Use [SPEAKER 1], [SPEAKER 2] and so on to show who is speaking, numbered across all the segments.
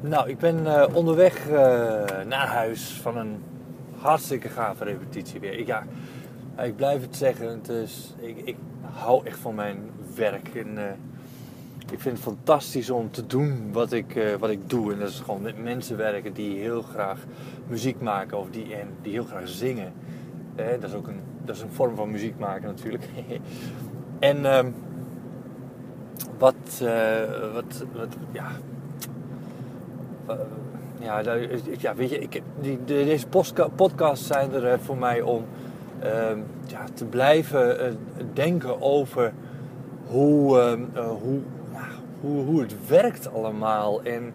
[SPEAKER 1] Nou, ik ben uh, onderweg uh, naar huis van een hartstikke gave repetitie weer. Ik, ja, ik blijf het zeggen, het is, ik, ik hou echt van mijn werk. En, uh, ik vind het fantastisch om te doen wat ik, wat ik doe. En dat is gewoon met mensen werken die heel graag muziek maken of die, en die heel graag zingen. dat, is ook een, dat is een vorm van muziek maken natuurlijk. en ehm, wat, wat, wat, ja, eh, ja, ja, weet je, ik, die, deze podcasts zijn er eh, voor mij om ehm, ja, te blijven eh, denken over hoe, ehm, hoe, ja, hoe, hoe het werkt allemaal en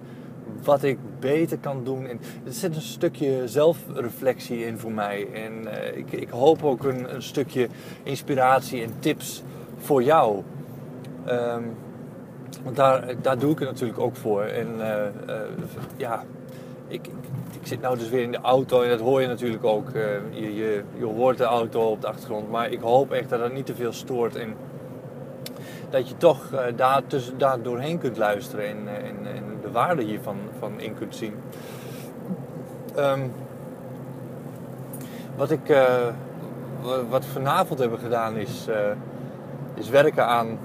[SPEAKER 1] wat ik beter kan doen. En er zit een stukje zelfreflectie in voor mij. En ik, ik hoop ook een, een, stukje inspiratie en tips voor jou. Um, want daar, daar doe ik het natuurlijk ook voor. En uh, uh, ja, ik, ik, zit nou dus weer in de auto en dat hoor je natuurlijk ook. Uh, je, je, hoort de auto op de achtergrond. Maar ik hoop echt dat het niet te veel stoort. En dat je toch daar, tussen, daar doorheen kunt luisteren en, de waarde hiervan van in kunt zien. Um, wat ik wat vanavond hebben gedaan is, is werken aan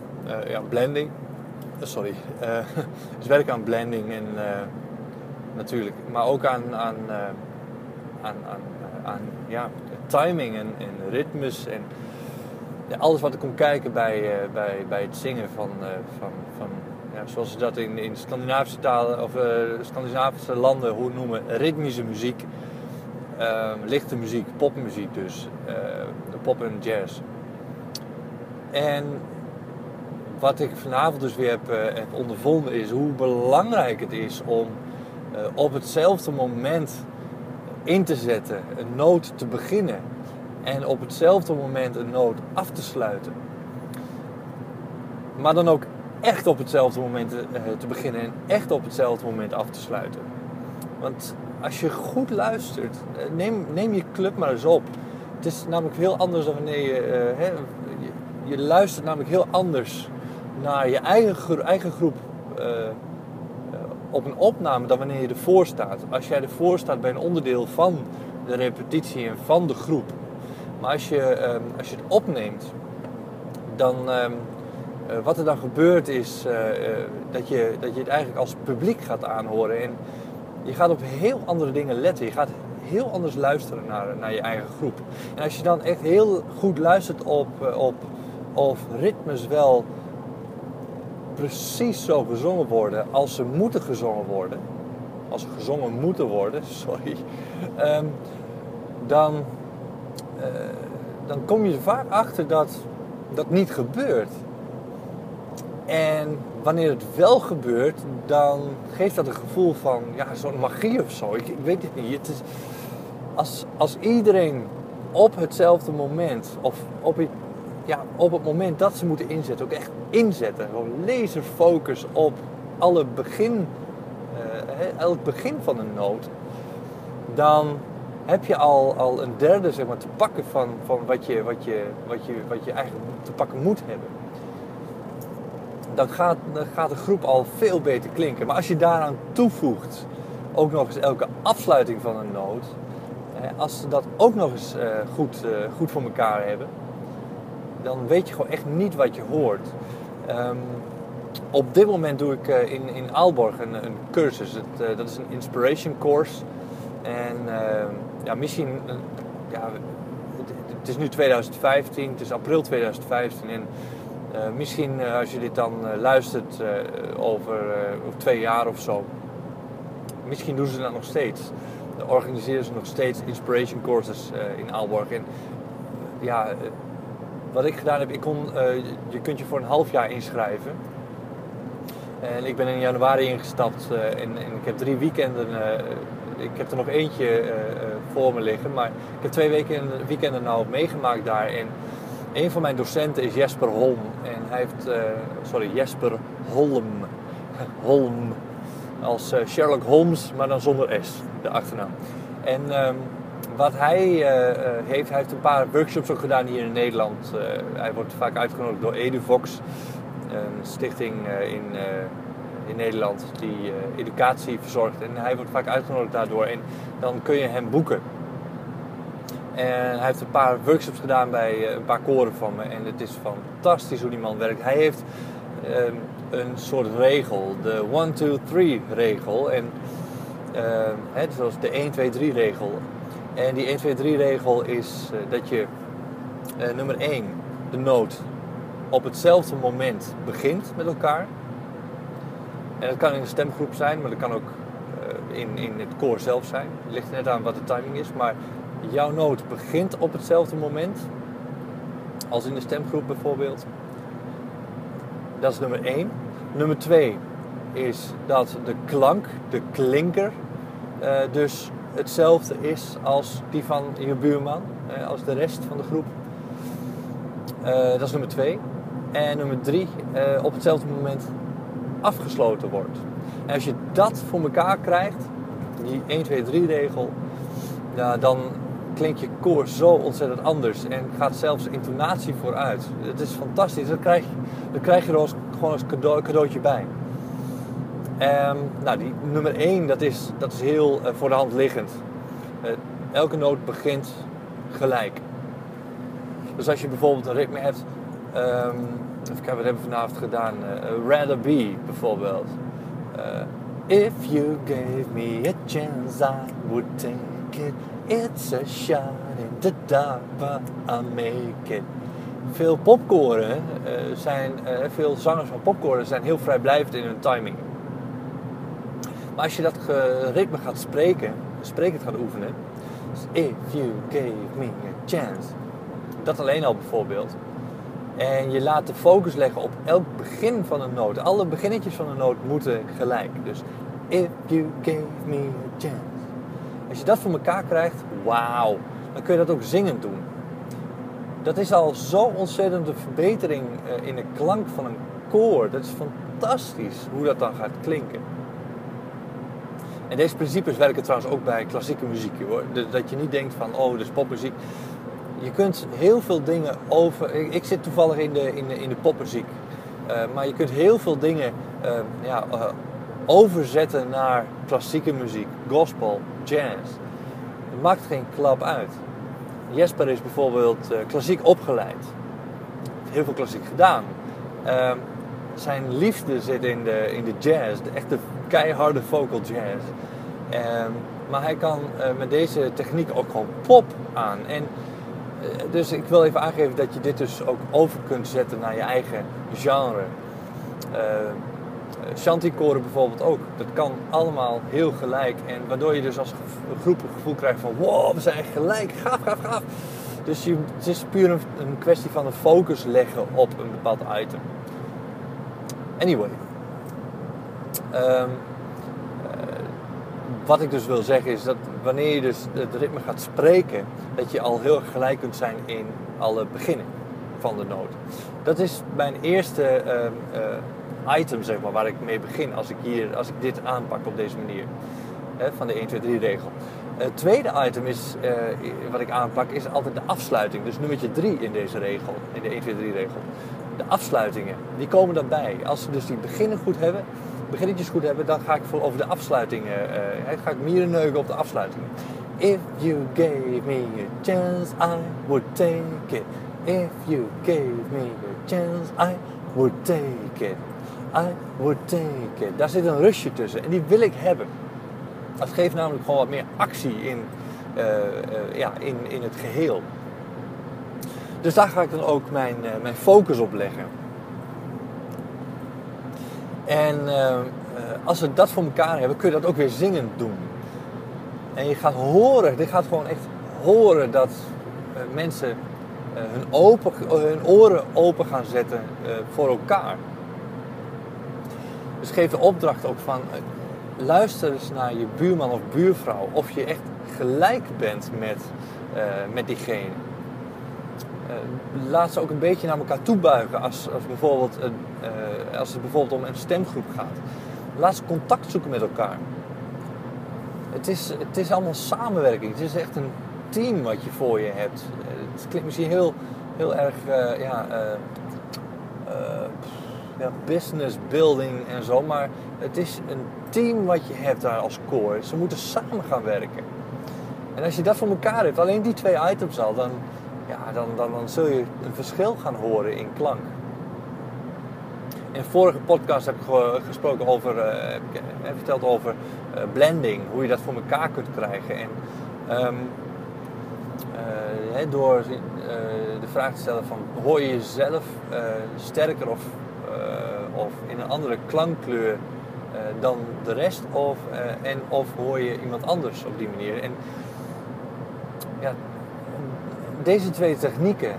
[SPEAKER 1] ja, blending. Eh, sorry, uh, dus werken aan blending en uh, natuurlijk, maar ook aan, aan, aan, aan, ja, timing en, ritmes en alles wat er komt kijken bij, bij, bij het zingen van, van, van ja, zoals ze dat in, in Scandinavische talen of Scandinavische landen hoe noemen, ritmische muziek, ehm, lichte muziek, popmuziek dus, pop en jazz. En wat ik vanavond dus weer heb, uh, ondervonden is hoe belangrijk het is om uh, op hetzelfde moment in te zetten, een noot te beginnen en op hetzelfde moment een noot af te sluiten. Maar dan ook echt op hetzelfde moment uh, te beginnen en echt op hetzelfde moment af te sluiten. Want als je goed luistert, neem, neem je club maar eens op. Het is namelijk heel anders dan wanneer je, je luistert namelijk heel anders naar je eigen, eigen groep uh, op een opname dan wanneer je ervoor staat. Als jij ervoor staat bij een onderdeel van de repetitie en van de groep. Maar als je, uh, als je het opneemt, dan uh, wat er dan gebeurt is dat, je, dat je het eigenlijk als publiek gaat aanhoren. En je gaat op heel andere dingen letten. Je gaat heel anders luisteren naar, naar je eigen groep. En als je dan echt heel goed luistert op, op of ritmes wel precies zo gezongen worden als ze moeten gezongen worden, als ze gezongen moeten worden, sorry, ehm, dan, uh, dan kom je vaak achter dat dat niet gebeurt. En wanneer het wel gebeurt, dan geeft dat een gevoel van ja, zo'n magie of zo. Ik, ik, weet het niet. Het is, als, als iedereen op hetzelfde moment of op, ja, op het moment dat ze moeten inzetten, ook echt inzetten. Gewoon laserfocus op alle begin, uh, elk begin van een noot. Dan heb je al, al een derde zeg maar, te pakken van, van wat, je, wat, je, wat, je, wat je eigenlijk te pakken moet hebben. Dan gaat, dan gaat de groep al veel beter klinken. Maar als je daaraan toevoegt ook nog eens elke afsluiting van een noot. Als ze dat ook nog eens uh, goed, uh, goed voor elkaar hebben dan weet je gewoon echt niet wat je hoort. Um, op dit moment doe ik uh, in, in Aalborg een, een cursus. Het, uh, dat is een inspiration course. En uh, ja, misschien, ja, het, is nu 2015, het is april 2015. En eh, misschien als je dit dan luistert over, over twee jaar of zo, misschien doen ze dat nog steeds. Organiseren ze nog steeds inspiration courses in Aalborg. En ja, wat ik gedaan heb, ik uh, je kunt je voor een half jaar inschrijven. En ik ben in januari ingestapt uh, en, ik heb drie weekenden. Uh, ik heb er nog eentje voor me liggen, maar ik heb twee weken, weekenden nou meegemaakt daar. En een van mijn docenten is Jesper Holm. En hij heeft, sorry, Jesper Holm. Holm. Als Sherlock Holmes, maar dan zonder S, de achternaam. En um, wat hij uh, heeft, hij heeft een paar workshops ook gedaan hier in Nederland. Uh, hij wordt vaak uitgenodigd door EduVox, een stichting in, in Nederland die educatie verzorgt. En hij wordt vaak uitgenodigd daardoor. En dan kun je hem boeken. En hij heeft een paar workshops gedaan bij een paar koren van me. En het is fantastisch hoe die man werkt. Hij heeft ehm, een soort regel, de 1, 2, 3 regel. En uh, zoals de 1, 2, 3 regel. En die 1, 2, 3 regel is uh, dat je uh, nummer 1 de noot op hetzelfde moment begint met elkaar. En dat kan in een stemgroep zijn, maar dat kan ook uh, in, in het koor zelf zijn. Het ligt net aan wat de timing is. Maar jouw noot begint op hetzelfde moment. Als in de stemgroep bijvoorbeeld. Dat is nummer 1. Nummer 2 is dat de klank, de klinker, dus hetzelfde is als die van je buurman, uh, als de rest van de groep. Uh, dat is nummer 2. En nummer 3 op hetzelfde moment afgesloten wordt. En als je dat voor elkaar krijgt, die 1, 2, 3 regel, ja, dan klinkt je koor zo ontzettend anders en gaat zelfs intonatie vooruit. Het is fantastisch. Dat krijg, dat krijg je er als, gewoon als cadeau, cadeautje bij. Um, nou, die nummer 1, dat is, dat is heel uh, voor de hand liggend. Uh, elke noot begint gelijk. Dus als je bijvoorbeeld een ritme hebt, um, even kijken, wat hebben we vanavond gedaan? Uh, Rather Be bijvoorbeeld. If you gave me a chance, I would take it. It's a shot in the dark, but I make it. Veel popkoren zijn, veel zangers van popkoren zijn heel vrijblijvend in hun timing. Maar als je dat ritme gaat spreken, sprekend gaat oefenen. Dus if you gave me a chance. Dat alleen al bijvoorbeeld. En je laat de focus leggen op elk begin van een noot. Alle beginnetjes van een noot moeten gelijk. Dus if you gave me a chance. Als je dat voor elkaar krijgt, wauw. Dan kun je dat ook zingend doen. Dat is al zo ontzettend de verbetering eh, in de klank van een koor. Dat is fantastisch hoe dat dan gaat klinken. En deze principes werken trouwens ook bij klassieke muziek. Hoor. Dat je niet denkt van, oh, dat is popmuziek. Je kunt heel veel dingen over... Ik, zit toevallig in de, in de, in de popmuziek. Uh, maar je kunt heel veel dingen uh, ja, uh, overzetten naar klassieke muziek. Gospel, jazz. Het maakt geen klap uit. Jesper is bijvoorbeeld klassiek opgeleid. Heel veel klassiek gedaan. Zijn liefde zit in de, in de jazz, de echte keiharde vocal jazz. Um, maar hij kan uh, met deze techniek ook gewoon pop aan. En, uh, dus ik wil even aangeven dat je dit dus ook over kunt zetten naar je eigen genre. Uh, bijvoorbeeld ook. Dat kan allemaal heel gelijk. En waardoor je dus als groep een gevoel krijgt van... Wow, we zijn gelijk. Gaaf, gaaf, gaaf. Dus je, het is puur een, een kwestie van een focus leggen op een bepaald item. Anyway. Um, wat ik dus wil zeggen is dat wanneer je dus het ritme gaat spreken, dat je al heel gelijk kunt zijn in alle beginnen van de noot. Dat is mijn eerste uh, uh, item, zeg maar, waar ik mee begin als ik, hier, als ik dit aanpak op deze manier. Van de 1, 2, 3 regel. Het tweede item is, uh, wat ik aanpak is altijd de afsluiting. Dus nummertje 3 in deze regel, in de 1, 2, 3 regel. De afsluitingen, die komen daarbij. Als ze dus die beginnen goed hebben, beginnetjes goed hebben, dan ga ik voor over de afsluitingen. Uh, ga ik mierenneuken op de afsluitingen. If you gave me a chance, I would take it. If you gave me a chance, I would take it. I would take it. Daar zit een rustje tussen en die wil ik hebben. Dat geeft namelijk gewoon wat meer actie in, uh, uh, ja, in, in het geheel. Dus daar ga ik dan ook mijn, mijn focus op leggen. En uh, als we dat voor elkaar hebben, kun je dat ook weer zingend doen. En je gaat horen, dit gaat gewoon echt horen dat uh, mensen uh, hun, open, hun oren open gaan zetten voor elkaar. Dus geef de opdracht ook van luister eens naar je buurman of buurvrouw of je echt gelijk bent met, met diegene. Uh, laat ze ook een beetje naar elkaar toebuigen als, als, bijvoorbeeld uh, als het bijvoorbeeld om een stemgroep gaat. Laat ze contact zoeken met elkaar. Het is, het is allemaal samenwerking. Het is echt een team wat je voor je hebt. Het klinkt misschien heel, heel erg, ja, ja, business building en zo. Maar het is een team wat je hebt daar als core. Ze moeten samen gaan werken. En als je dat voor elkaar hebt, alleen die twee items al, dan, ja, dan, dan, dan zul je een verschil gaan horen in klank. In vorige podcast heb ik gesproken over, uh, heb verteld over uh, blending, hoe je dat voor elkaar kunt krijgen. En uh, door de vraag te stellen van hoor je jezelf sterker of, of in een andere klankkleur dan de rest of, en of hoor je iemand anders op die manier. En ja, deze twee technieken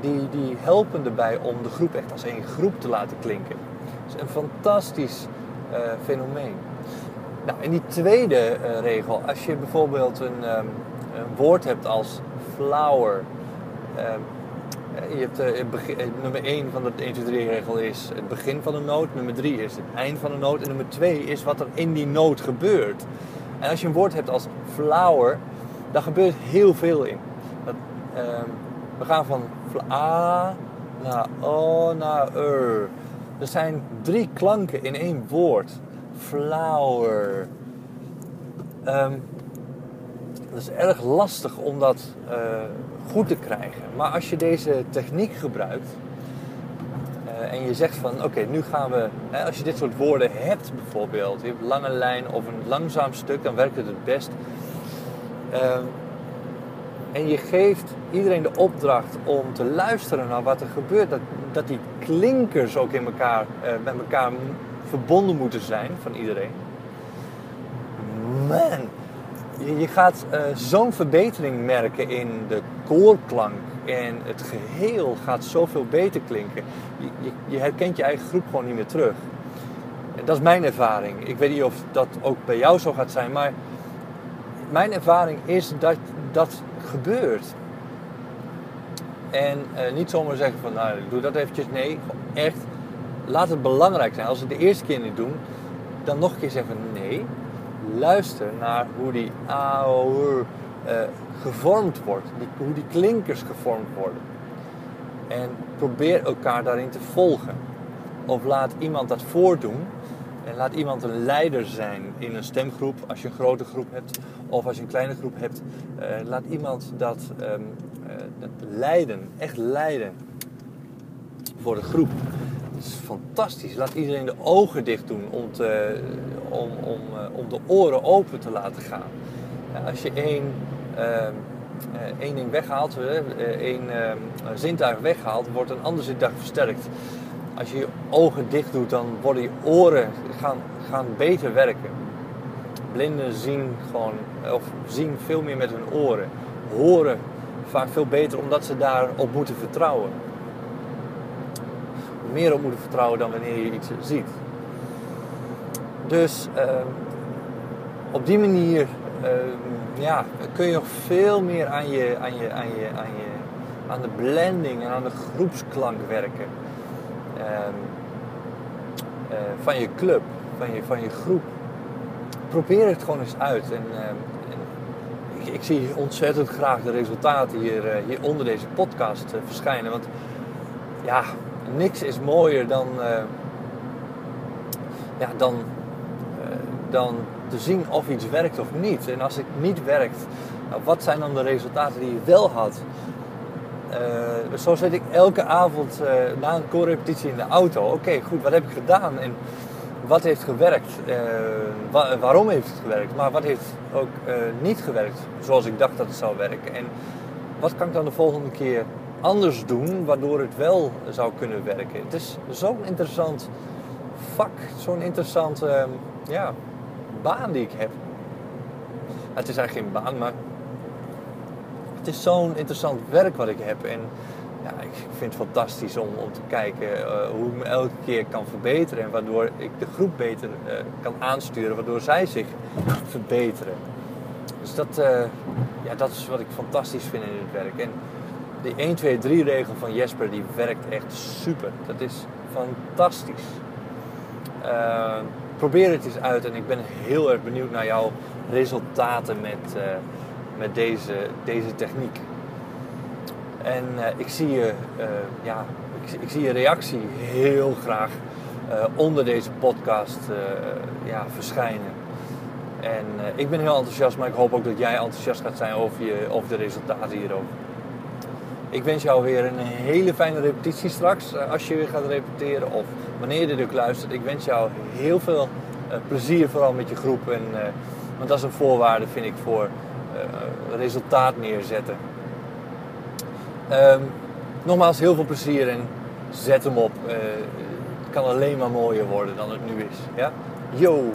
[SPEAKER 1] die, die helpen erbij om de groep echt als één groep te laten klinken. Het is een fantastisch uh, fenomeen. Nou, en die tweede uh, regel, als je bijvoorbeeld een, um, een, woord hebt als flower. Um, je hebt, begin, nummer 1 van de 1, 2, 3 regel is het begin van de noot. Nummer 3 is het eind van de noot. En nummer 2 is wat er in die noot gebeurt. En als je een woord hebt als flower, daar gebeurt heel veel in. Um, we gaan van A naar O naar R. Er zijn drie klanken in één woord. Flower. Um, dat is erg lastig om dat uh, goed te krijgen. Maar als je deze techniek gebruikt uh, en je zegt van oké, nu gaan we, hè, als je dit soort woorden hebt bijvoorbeeld, je hebt lange lijn of een langzaam stuk, dan werkt het het best. Um, en je geeft iedereen de opdracht om te luisteren naar wat er gebeurt. Dat, dat die klinkers ook in elkaar, uh, met elkaar verbonden moeten zijn van iedereen. Man, je, je gaat uh, zo'n verbetering merken in de koorklank. En het geheel gaat zoveel beter klinken. Je, je, je herkent je eigen groep gewoon niet meer terug. En dat is mijn ervaring. Ik weet niet of dat ook bij jou zo gaat zijn, maar mijn ervaring is dat dat gebeurt. En uh, niet zomaar zeggen van, nou, doe dat eventjes. Nee, echt, laat het belangrijk zijn. Als we het de eerste keer niet doen, dan nog een keer zeggen nee. Luister naar hoe die AOR uh, gevormd wordt. Die, hoe die klinkers gevormd worden. En probeer elkaar daarin te volgen. Of laat iemand dat voordoen en laat iemand een leider zijn in een stemgroep, als je een grote groep hebt, of als je een kleine groep hebt. Uh, laat iemand dat, um, uh, dat, leiden, echt leiden voor de groep. Dat is fantastisch. Laat iedereen de ogen dicht doen om, te, om, om, uh, om de oren open te laten gaan. als je één, ehm, één ding weghaalt, één ehm, zintuig weghaalt, wordt een ander zintuig versterkt als je je ogen dicht doet, dan worden je oren gaan, gaan beter werken. Blinden zien gewoon, of zien veel meer met hun oren. Horen vaak veel beter omdat ze daarop moeten vertrouwen. Meer op moeten vertrouwen dan wanneer je iets ziet. Dus uh, op die manier uh, ja, kun je nog veel meer aan, je, aan, je, aan, je, aan, je, aan de blending en aan de groepsklank werken. Ehm, eh, van je club, van je, van je groep. Probeer het gewoon eens uit. En, ehm, ik, ik, zie ontzettend graag de resultaten hier, uh, hier onder deze podcast uh, verschijnen. Want ja, niks is mooier dan, ja, dan, dan te zien of iets werkt of niet. En als het niet werkt, nou, wat zijn dan de resultaten die je wel had? Uh, zo zit ik elke avond uh, na een co-repetitie in de auto. Oké, goed, wat heb ik gedaan en wat heeft gewerkt? Wa waarom heeft het gewerkt? Maar wat heeft ook niet gewerkt zoals ik dacht dat het zou werken? En wat kan ik dan de volgende keer anders doen waardoor het wel zou kunnen werken? Het is zo'n interessant vak, zo'n interessante ja, baan die ik heb. Het is eigenlijk geen baan, maar het is zo'n interessant werk wat ik heb. En ja, ik vind het fantastisch om, om te kijken uh, hoe ik me elke keer kan verbeteren. En waardoor ik de groep beter uh, kan aansturen, waardoor zij zich verbeteren. Dus dat, uh, ja, dat is wat ik fantastisch vind in dit werk. En de 1, 2, 3 regel van Jesper die werkt echt super. Dat is fantastisch. probeer het eens uit en ik ben heel erg benieuwd naar jouw resultaten met met deze, deze techniek. En uh, ik zie je, uh, ja, ik, ik, zie je reactie heel graag onder deze podcast ja, verschijnen. En ik ben heel enthousiast, maar ik hoop ook dat jij enthousiast gaat zijn over, je, over de resultaten hierover. Ik wens jou weer een hele fijne repetitie straks, als je weer gaat repeteren of wanneer je dit luistert. Ik wens jou heel veel plezier, vooral met je groep. En, want dat is een voorwaarde, vind ik, voor resultaat neerzetten. Um, nogmaals, heel veel plezier en zet hem op. Uh, het kan alleen maar mooier worden dan het nu is. Ja? Yo!